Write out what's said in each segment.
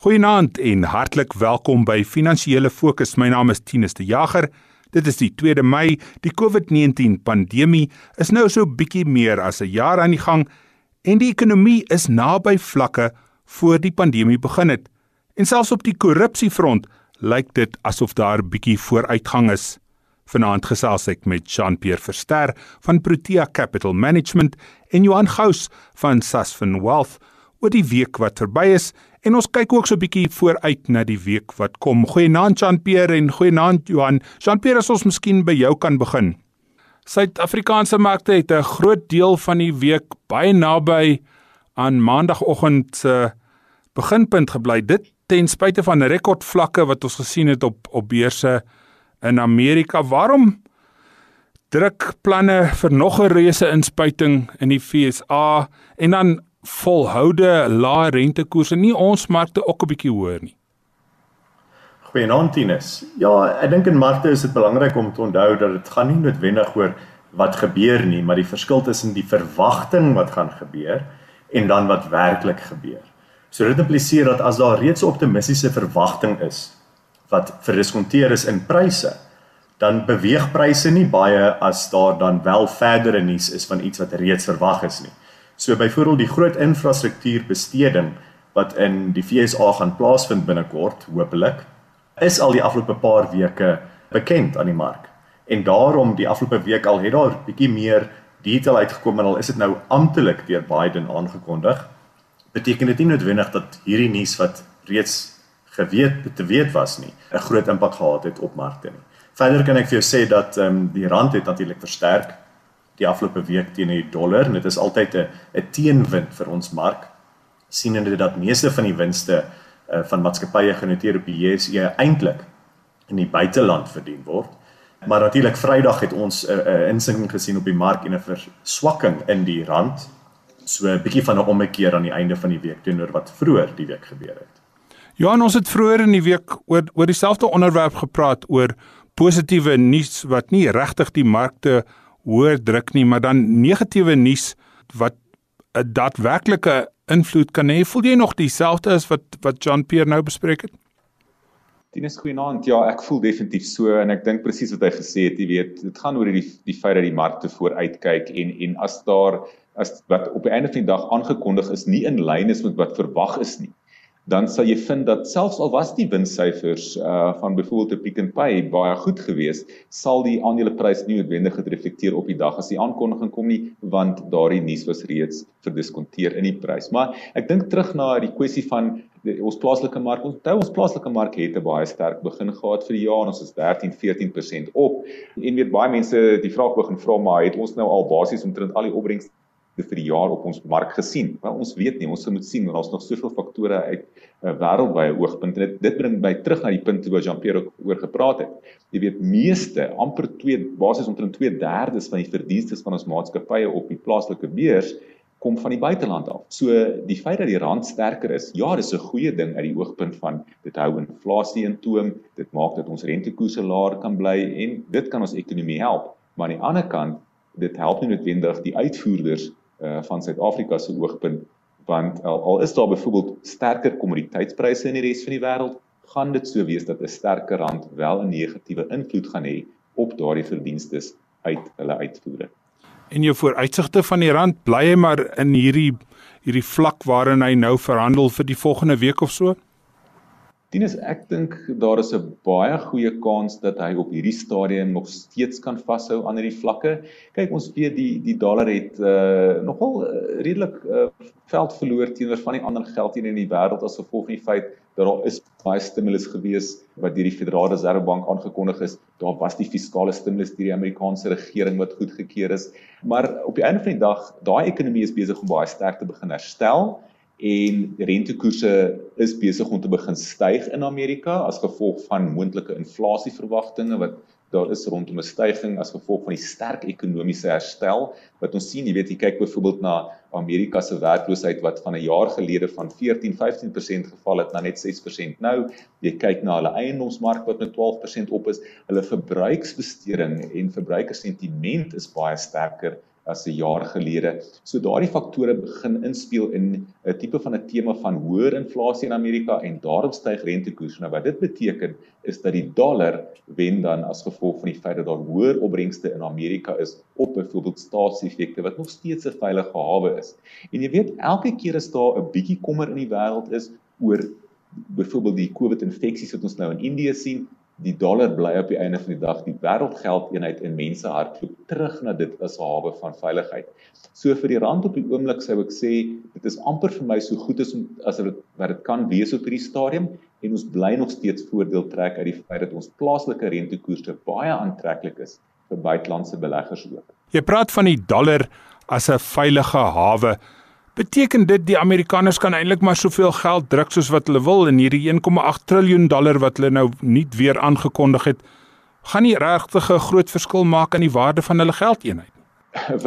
Goeienaand en hartlik welkom by Finansiële Fokus. My naam is Tinus de Jager. Dit is die 2de Mei. Die COVID-19 pandemie is nou so bietjie meer as 'n jaar aan die gang en die ekonomie is naby vlakke voor die pandemie begin het. En selfs op die korrupsiefront lyk dit asof daar bietjie vooruitgang is. Vanaand gesels ek met Jean-Pierre Verster van Protea Capital Management en Johan Gous van Sasfin Wealth oor die week wat verby is En ons kyk ook so 'n bietjie vooruit na die week wat kom. Goeienaand Jean-Pierre en goeienaand Johan. Jean-Pierre, as ons miskien by jou kan begin. Suid-Afrikaanse markte het 'n groot deel van die week baie naby aan maandagooggend se beginpunt gebly. Dit ten spyte van rekordvlakke wat ons gesien het op op beurse in Amerika. Waarom druk planne vir nog 'n reuse inspuiting in die FSA en dan volhoude lae rentekoerse nie ons markte ook 'n bietjie hoër nie. Goeienaand Tinus. Ja, ek dink in markte is dit belangrik om te onthou dat dit gaan nie noodwendig oor wat gebeur nie, maar die verskil tussen die verwagting wat gaan gebeur en dan wat werklik gebeur. So dit impliseer dat as daar reeds 'n optimistiese verwagting is wat verdiskonteer is in pryse, dan beweeg pryse nie baie as daar dan wel verdere nuus is van iets wat reeds verwag is nie. So byvoorbeeld die groot infrastruktuurbesteding wat in die FSA gaan plaasvind binnekort, hopelik, is al die afgelope paar weke bekend aan die mark. En daarom die afgelope week al het daar bietjie meer detail uitgekom en al is dit nou amptelik deur Biden aangekondig, beteken dit nie noodwendig dat hierdie nuus wat reeds geweet te weet was nie, 'n groot impak gehad het op markte nie. Verder kan ek vir jou sê dat ehm um, die rand het natuurlik versterk die afgelope week teen die dollar en dit is altyd 'n 'n teenwind vir ons mark sien hulle dat meeste van die winste uh, van maatskappye genoteer op die JSE eintlik in die buiteland verdien word. Maar natuurlik Vrydag het ons 'n uh, uh, insinking gesien op die mark en 'n verswakking in die rand. So 'n bietjie van 'n ommekeer aan die einde van die week teenoor wat vroeër die week gebeur het. Ja, ons het vroeër in die week oor oor dieselfde onderwerp gepraat oor positiewe nuus wat nie regtig die markte hoër druk nie, maar dan negatiewe nuus wat 'n daadwerklike invloed kan hê. Voel jy nog dieselfde as wat wat John Pierre nou bespreek het? Tinus goeienaand. Ja, ek voel definitief so en ek dink presies wat hy gesê het, jy weet, dit gaan oor die die feit dat die markte vooruitkyk en en as daar as wat op die einde van die dag aangekondig is nie in lyn is met wat verwag is nie dan sal jy vind dat selfs al was die winssyfers uh van byvoorbeeld Pick n Pay baie goed geweest, sal die aandeleprys nie noodwendig reflekteer op die dag as die aankondiging kom nie, want daardie nuus was reeds verdiskonteer in die prys. Maar ek dink terug na die kwessie van die, ons plaaslike mark. Onthou ons plaaslike mark het 'n baie sterk begin gehad vir die jaar. Ons is 13-14% op. En weet baie mense die vraag begin vra maar het ons nou al basies omtrent al die opbrengs vir die jaar op ons mark gesien. Wel ons weet nie, ons moet sien want daar's nog soveel faktore uit 'n uh, wêreldwye oogpunt en dit dit bring my terug na die punt wat Jean-Pierre oor gepraat het. Jy weet meeste amper 2 basies omtrent 2/3 van die verdienste van ons maatskappye op die plaaslike beurs kom van die buiteland af. So die feit dat die rand sterker is, ja, dis 'n goeie ding uit die oogpunt van dit hou inflasie in toom, dit maak dat ons rentekoerse laer kan bly en dit kan ons ekonomie help. Maar aan die ander kant, dit help nie noodwendig die uitvoerders uh, van Suid-Afrika se oogpunt want al, al is daar byvoorbeeld sterker kommoditeitspryse in die res van die wêreld gaan dit so wees dat 'n sterker rand wel 'n negatiewe invloed gaan hê op daardie verdienste uit hulle uitvoere. En jou vooruitsigte van die rand bly hy maar in hierdie hierdie vlak waarin hy nou verhandel vir die volgende week of so? Tinus, ek dink daar is 'n baie goeie kans dat hy op hierdie stadium nog steeds kan vashou aan hierdie vlakke. Kyk, ons weet die die dollar het uh nogal uh, redelik uh veld verloor teenoor van die ander geld hier in die wêreld as gevolg van die feit dat daar is baie stimulus gewees wat deur die Federale Reservebank aangekondig is. Daar was die fiskale stimulus deur die Amerikaanse regering wat goedgekeur is. Maar op die einde van die dag, daai ekonomie is besig om baie sterk te begin herstel en rentekoerse is besig om te begin styg in Amerika as gevolg van moontlike inflasieverwagtinge wat daar is rondom 'n stygings as gevolg van die sterk ekonomiese herstel wat ons sien, jy weet, jy kyk byvoorbeeld na Amerika se werkloosheid wat van 'n jaar gelede van 14-15% geval het na net 6% nou. Jy kyk na hulle eiendomsmark wat met 12% op is. Hulle verbruiksbesteding en verbruikersentiment is baie sterker as 'n jaar gelede. So daardie faktore begin inspel in 'n tipe van 'n tema van hoër inflasie in Amerika en daarop styg rentekoerse. Nou wat dit beteken is dat die dollar wen dan as gevolg van die feit dat daar hoër opbrengste in Amerika is op byvoorbeeld staatseffekte wat nog steeds 'n veilige hawe is. En jy weet elke keer as daar 'n bietjie kommer in die wêreld is oor byvoorbeeld die COVID-infeksies wat ons nou in Indië sien, die dollar bly op die einde van die dag die wêreldgeldeenheid in mense hardloop terug na dit as 'n hawe van veiligheid. So vir die rand op die oomblik sou ek sê dit is amper vir my so goed as om as dit wat dit kan wees op hierdie stadium en ons bly nog steeds voordeel trek uit die feit dat ons plaaslike rentekoerse baie aantreklik is vir buitelandse beleggers ook. Jy praat van die dollar as 'n veilige hawe. Beteken dit die Amerikaners kan eintlik maar soveel geld druk soos wat hulle wil in hierdie 1,8 trilljoen dollar wat hulle nou nie weer aangekondig het, gaan nie regtig 'n groot verskil maak aan die waarde van hulle geldeenheid nie.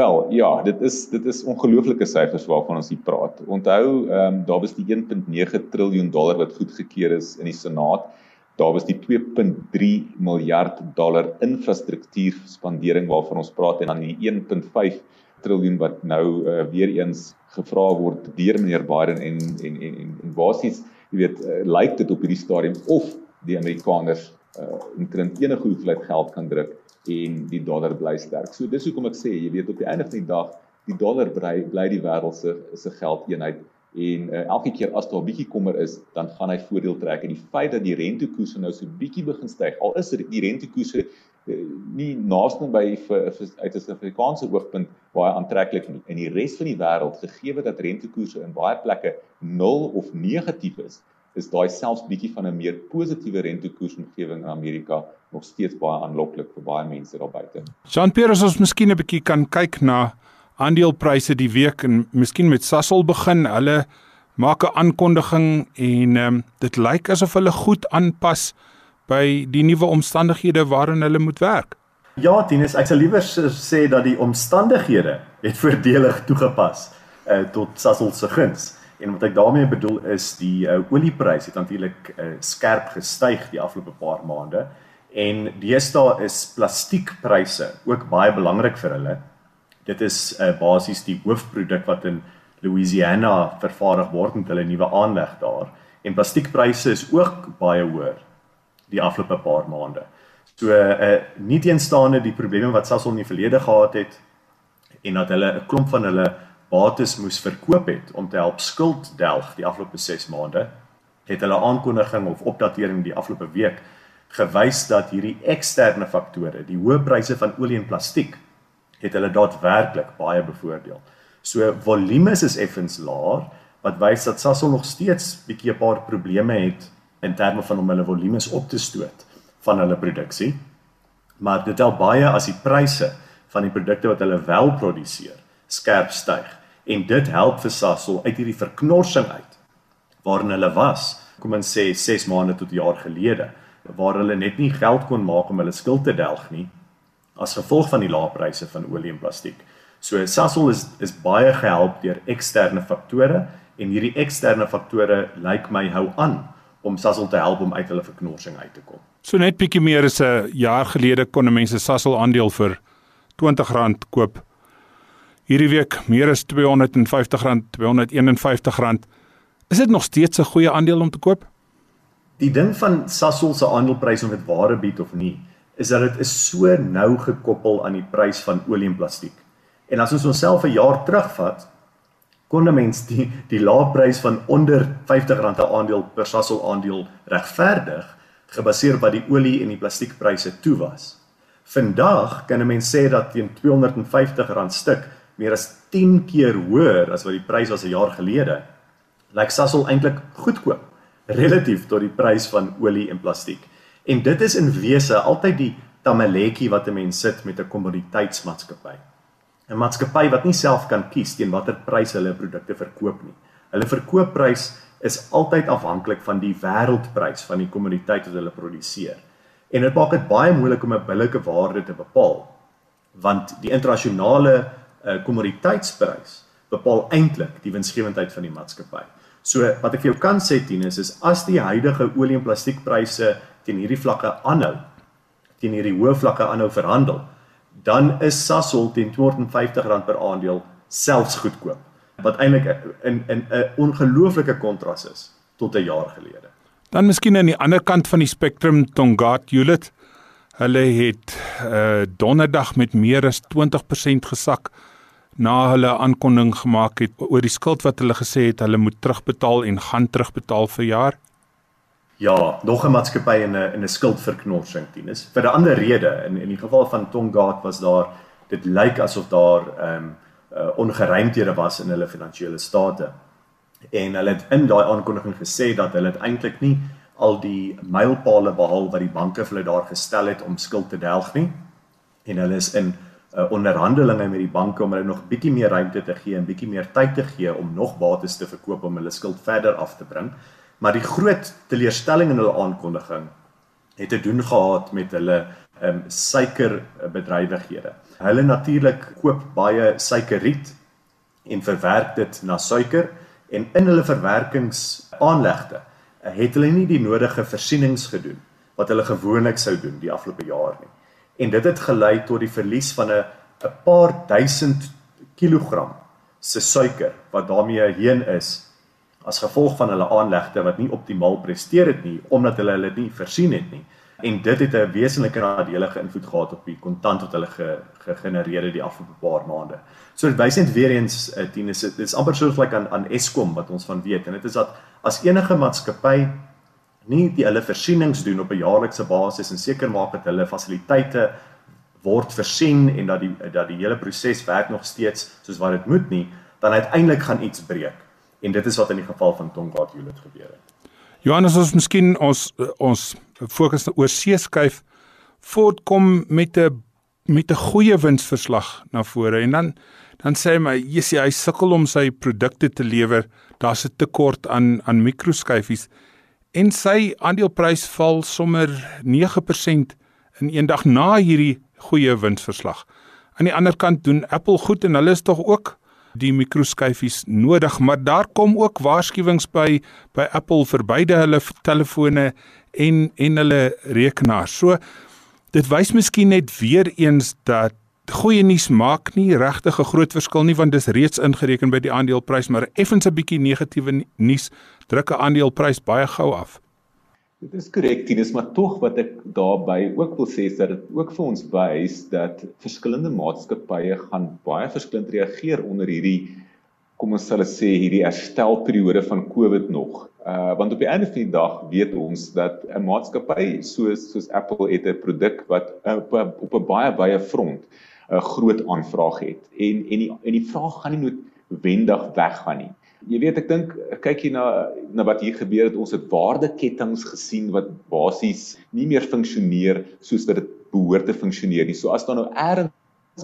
Wel, ja, dit is dit is ongelooflike syfers waarvan ons hier praat. Onthou, ehm um, daar was die 1.9 trilljoen dollar wat goedgekeur is in die Senaat. Daar was die 2.3 miljard dollar infrastruktuur spandering waarvan ons praat en dan die 1.5 triljoen wat nou uh, weer eens gevra word deur meneer Biden en en en en, en basies jy weet uh, lyk dit op hierdie stadium of die Amerikaners uh, intrent enige hoeveelheid geld kan druk en die dollar bly sterk. So dis hoekom ek sê jy weet op die einde van die dag die dollar bly bly die wêreld se se geldeenheid en uh, elke keer as daar 'n bietjie kommer is, dan gaan hy voordeel trek en die feit dat die rentekoerse nou so bietjie begin styg, al is die rentekoerse nie naaste by vir, vir uit 'n Suid-Afrikaanse oogpunt baie aantreklik nie. In die res van die wêreld, gegee dat rentekoerse in baie plekke nul of negatief is, is daai selfs bietjie van 'n meer positiewe rentekoersomgewing in Amerika nog steeds baie aanloklik vir baie mense daar buite. Jean-Pierre, as ons miskien 'n bietjie kan kyk na aandelepryse die week en miskien met Sasol begin. Hulle maak 'n aankondiging en ehm um, dit lyk asof hulle goed aanpas by die nuwe omstandighede waarin hulle moet werk. Ja, Tinus, ek sal liewer sê dat die omstandighede het voordelig toegepas uh, tot Sasol se guns. En wat ek daarmee bedoel is die uh, oliepryse het natuurlik uh, skerp gestyg die afgelope paar maande en deesdae is plastiekpryse ook baie belangrik vir hulle dit is uh, basies die hoofproduk wat in Louisiana vervaardig word met hulle nuwe aanleg daar en plastiekpryse is ook baie hoër die afgelope paar maande. So uh nie teenstaande die probleme wat Sasol in die verlede gehad het en dat hulle 'n klomp van hulle bates moes verkoop het om te help skuld delg die afgelope 6 maande, het hulle aankondiging of opdatering die afgelope week gewys dat hierdie eksterne faktore, die hoë pryse van olie en plastiek het hulle daadwerklik baie bevoordeel. So volumes is effens laer wat wys dat Sasol nog steeds bietjie 'n paar probleme het in terme van om hulle volumes op te stoot van hulle produksie. Maar dit tel baie as die pryse van die produkte wat hulle wel produseer skerp styg en dit help vir Sasol uit hierdie verknorsing uit waarin hulle was, kom ons sê 6 maande tot 'n jaar gelede, waar hulle net nie geld kon maak om hulle skuld te delg nie as gevolg van die lae pryse van olie en plastiek. So Sasol is is baie gehelp deur eksterne faktore en hierdie eksterne faktore lyk my hou aan om Sasol te help om uit hulle verknorsing uit te kom. So net bietjie meer as 'n jaar gelede kon mense Sasol aandeel vir R20 koop. Hierdie week meer as R250, R251. Is dit nog steeds 'n goeie aandeel om te koop? Die ding van Sasol se aandeleprys om dit ware bied of nie, is dat dit is so nou gekoppel aan die prys van olie en plastiek. En as ons onsself 'n jaar terugvat, kon 'n mens die die lae prys van onder R50 'n aandeel per Sasol aandeel regverdig gebaseer wat die olie en die plastiekpryse toe was. Vandag kan 'n mens sê dat teen R250 stuk meer as 10 keer hoër as wat die prys was 'n jaar gelede. Lyk Sasol eintlik goedkoop relatief tot die prys van olie en plastiek. En dit is in wese altyd die tamaletjie wat 'n mens sit met 'n kommoditeitsmaatskappy. 'n Maatskappy wat nie self kan kies teen watter prys hulle produkte verkoop nie. Hulle verkoopprys is altyd afhanklik van die wêreldprys van die kommoditeit wat hulle produseer. En dit maak dit baie moeilik om 'n billike waarde te bepaal want die internasionale uh, kommoditeitsprys bepaal eintlik die winsgewendheid van die maatskappy. So wat ek vir jou kan sê Tinus is as die huidige olie en plastiekpryse teen hierdie vlakke aanhou teen hierdie hoë vlakke aanhou verhandel dan is Sasol teen R250 per aandeel selfs goedkoop wat eintlik in in 'n ongelooflike kontras is tot 'n jaar gelede. Dan miskien aan die ander kant van die spektrum Tongaat Hewlett. Hulle het uh donderdag met meer as 20% gesak na hulle aankondiging gemaak het oor die skuld wat hulle gesê het hulle moet terugbetaal en gaan terugbetaal vir jaar. Ja, nog 'n maatskappy in 'n in 'n skuldverknorsing teen is. Vir 'n ander rede, in in die geval van Tongaat was daar dit lyk asof daar ehm um, uh, ongeruimthede was in hulle finansiële state. En hulle het in daai aankondiging gesê dat hulle eintlik nie al die mylpale behaal wat die banke vir hulle daar gestel het om skuld te delg nie. En hulle is in uh, onderhandelinge met die banke om hulle nog bietjie meer ruimte te gee en bietjie meer tyd te gee om nog bates te verkoop om hulle skuld verder af te bring. Maar die groot teleurstelling in hulle aankondiging het te doen gehad met hulle ehm um, suikerbedrywighede. Hulle natuurlik koop baie suikerriet en verwerk dit na suiker en in hulle verwerkingsaanlegte het hulle nie die nodige versienings gedoen wat hulle gewoonlik sou doen die afgelope jaar nie. En dit het gelei tot die verlies van 'n 'n paar duisend kilogram se suiker wat daarmee heen is as gevolg van hulle aanlegte wat nie optimaal presteer het nie omdat hulle hulle nie versien het nie en dit het 'n wesenlike nadelige invloed gehad op die kontant wat hulle ge, gegenereer het die afgelope paar maande. So dit wys net weer eens uh, Tinus dit is amper soos like aan aan Eskom wat ons van weet en dit is dat as enige maatskappy nie die hulle versienings doen op 'n jaarlikse basis en seker maak dat hulle fasiliteite word versien en dat die dat die hele proses werk nog steeds soos wat dit moet nie, dan uiteindelik gaan iets breek. En dit is wat in die geval van Tongaat Unit gebeur het. Johannes ons miskien ons ons fokus oor see skuif. Voortkom met 'n met 'n goeie winsverslag na vore en dan dan sê my jy hy sukkel om sy produkte te lewer. Daar's 'n tekort aan aan mikroskyfies. En sy aandeleprys val sommer 9% in een dag na hierdie goeie winsverslag. Aan die ander kant doen Apple goed en hulle is tog ook die mikroskyfies nodig, maar daar kom ook waarskuwings by by Apple vir beide hulle telefone en en hulle rekenaars. So dit wys miskien net weer eens dat goeie nuus maak nie regtig 'n groot verskil nie want dis reeds ingereken by die aandeleprys, maar effens 'n bietjie negatiewe nuus druk 'n aandeleprys baie gou af. Dit is korrek, Tinus, maar tog wat ek daarbey ook wil sê is dat dit ook vir ons wys dat verskillende maatskappye gaan baie verskillend reageer onder hierdie kom ons sal sê hierdie herstelperiode van COVID nog. Uh want op die einde van die dag weet ons dat 'n maatskappy soos soos Apple het 'n produk wat uh, op op 'n baie baie front 'n groot aanvraag het en en die en die vraag gaan nie noodwendig weggaan nie. Jy weet ek dink kyk hier na na wat hier gebeur het ons het waardeketTINGS gesien wat basies nie meer funksioneer soos wat dit behoort te funksioneer nie. So as daar nou ergens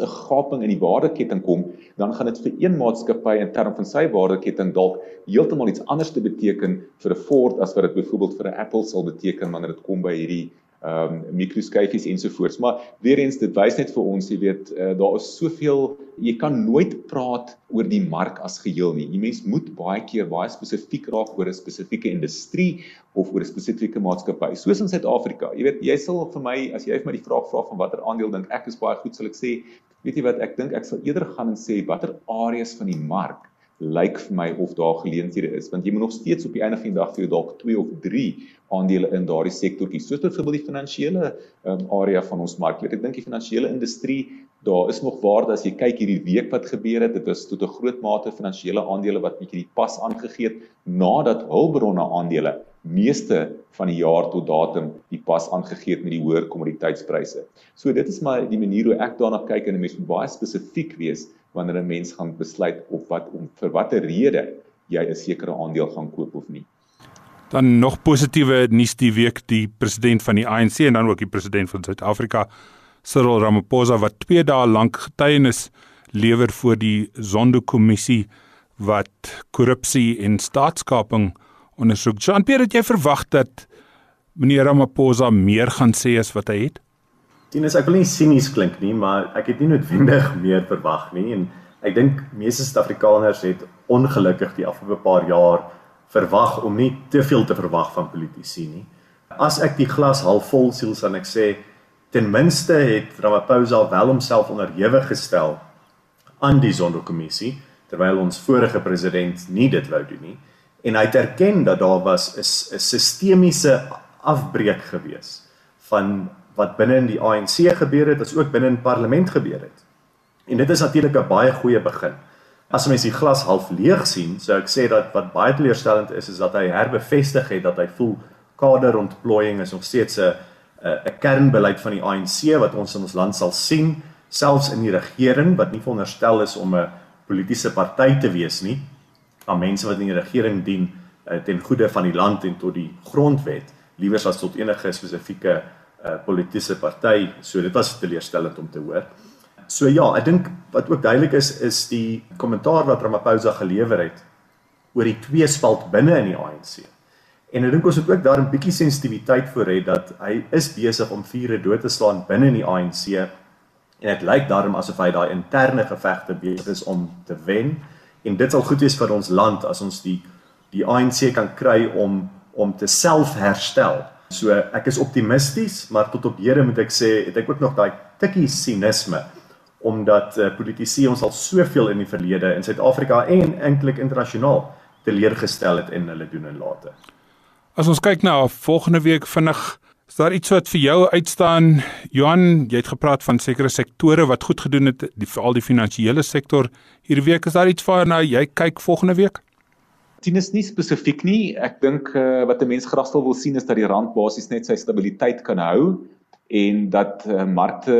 'n gaping in die waardeketting kom, dan gaan dit vir een maatskappy in terme van sy waardeketting dalk heeltemal iets anders te beteken vir 'n Ford as wat dit byvoorbeeld vir 'n Apple sal beteken wanneer dit kom by hierdie ehm um, mikroskyfies ensovoorts. Maar weer eens dit wys net vir ons, jy weet, uh, daar is soveel jy kan nooit praat oor die mark as geheel nie. Jy mens moet baie keer baie spesifiek raak oor 'n spesifieke industrie of oor 'n spesifieke maatskappy. Soos in Suid-Afrika. Jy weet, jy sal vir my as jy vir my die vraag vra van watter aandeel dink ek is baie goed, sal ek sê, weet jy wat, ek dink ek sal eerder gaan en sê watter areas van die mark lyk vir my of daar geleenthede is want jy moet nog steeds op die einde van die dag vir jou dalk 2 of 3 aandele in daardie sektortjie soos byvoorbeeld die finansiële um, area van ons mark. Ek dink die finansiële industrie, daar is nog waarde as jy kyk hierdie week wat gebeur het, dit is tot 'n groot mate finansiële aandele wat bietjie die pas aangegee het nadat hulpbronne aandele meeste van die jaar tot datum die pas aangegee het met die hoër kommoditeitspryse. So dit is maar die manier hoe ek daarna kyk en 'n mens moet baie spesifiek wees wanneer 'n mens gaan besluit of wat om vir watter rede jy 'n sekere aandeel gaan koop of nie. Dan nog positiewe nuus die week die president van die ANC en dan ook die president van Suid-Afrika Cyril Ramaphosa wat 2 dae lank getuienis lewer voor die Zondo-kommissie wat korrupsie en staatskaping ondersoek. Jean-Pierre, het jy verwag dat meneer Ramaphosa meer gaan sê as wat hy het? Tinus, ek wil nie sinies klink nie, maar ek het nie noodwendig meer verwag nie en ek dink meeste Suid-Afrikaners het ongelukkig die afgelope paar jaar verwag om nie te veel te verwag van politici nie. As ek die glas half vol sien, sal ek sê Ten minste het Ramaphosa wel homself onderhewig gestel aan die Zondo-kommissie terwyl ons vorige president nie dit wou doen nie en hy het erken dat daar was 'n sistemiese afbreek gewees van wat binne in die ANC gebeur het, as ook binne in parlement gebeur het. En dit is natuurlik 'n baie goeie begin. As mens die glas half leeg sien, sou ek sê dat wat baie teleurstellend is is dat hy herbevestig het dat hy voel kaderontplooiing is nog steeds 'n 'n kernbeleid van die ANC wat ons in ons land sal sien, selfs in die regering wat nie veronderstel is om 'n politieke party te wees nie, maar mense wat in die regering dien uh, ten goede van die land en tot die grondwet, liewer as tot enige spesifieke uh, politieke party. So dit was teleurstellend om te hoor. So ja, ek dink wat ook duidelik is is die kommentaar wat Ramaphosa gelewer het oor die tweespalt binne in die ANC. En ek dink ons moet ook daar 'n bietjie sensitiwiteit voor hê dat hy is besig om vure dood te slaan binne in die ANC en dit lyk daarom asof hy daai interne gevegte besig is om te wen en dit sal goed wees vir ons land as ons die die ANC kan kry om om te selfherstel. So ek is optimisties, maar tot op hede moet ek sê het ek ook nog daai tikkie sinisme omdat uh, politici ons al soveel in die verlede in Suid-Afrika en eintlik internasionaal teleurgestel het en hulle doen en late. As ons kyk na volgende week vinnig, is daar iets wat vir jou uitstaan? Johan, jy het gepraat van sekere sektore wat goed gedoen het, die veral die finansiële sektor. Hierdie week is daar iets waarna jy kyk volgende week? Dit is nie spesifiek nie. Ek dink uh, wat 'n mens graag wil sien is dat die rand basies net sy stabiliteit kan hou en dat uh, markte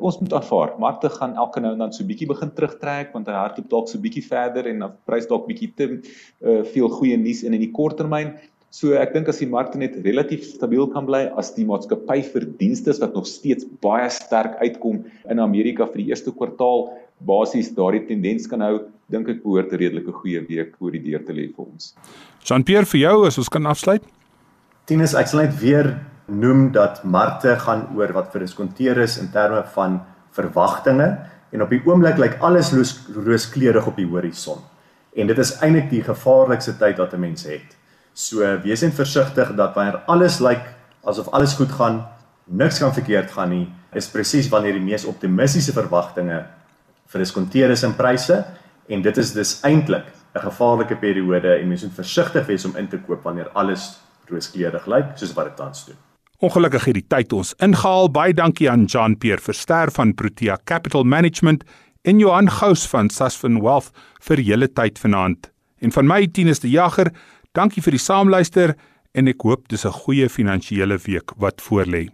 ons moet aanvaar. Markte gaan elke nou en dan so bietjie begin terugtrek want hy hardloop dalk so bietjie verder en dan prys dalk bietjie te uh, veel goeie nuus in in die korttermyn. So ek dink as die markte net relatief stabiel kan bly as die maatskappy verdienste wat nog steeds baie sterk uitkom in Amerika vir die eerste kwartaal basies daardie tendens kan hou, dink ek behoort 'n redelike goeie week voor die deur te lê vir ons. Jean-Pierre vir jou as ons kan afsluit. Tinus, ek sal net weer noem dat markte gaan oor wat verdiskonteer is in terme van verwagtinge en op die oomblik lyk alles rooskleurig op die horison. En dit is eintlik die gevaarlikste tyd wat 'n mens het. So wees net versigtig dat wanneer alles lyk asof alles goed gaan, niks kan verkeerd gaan nie, is presies wanneer die mees optimistiese verwagtinge verdiskonteer is in pryse en dit is dus eintlik 'n gevaarlike periode en mens moet versigtig wees om in te koop wanneer alles rooskleurig lyk soos wat dit tans doen. Ongelukkig het die tyd ons ingehaal. Baie dankie aan Jean Pierre Verster van Protea Capital Management en Johan Gous van Sasfin Wealth vir julle tyd vanaand. En van my Tinus die Jager Dankie vir die saamluister en ek hoop dis 'n goeie finansiële week wat voorlê.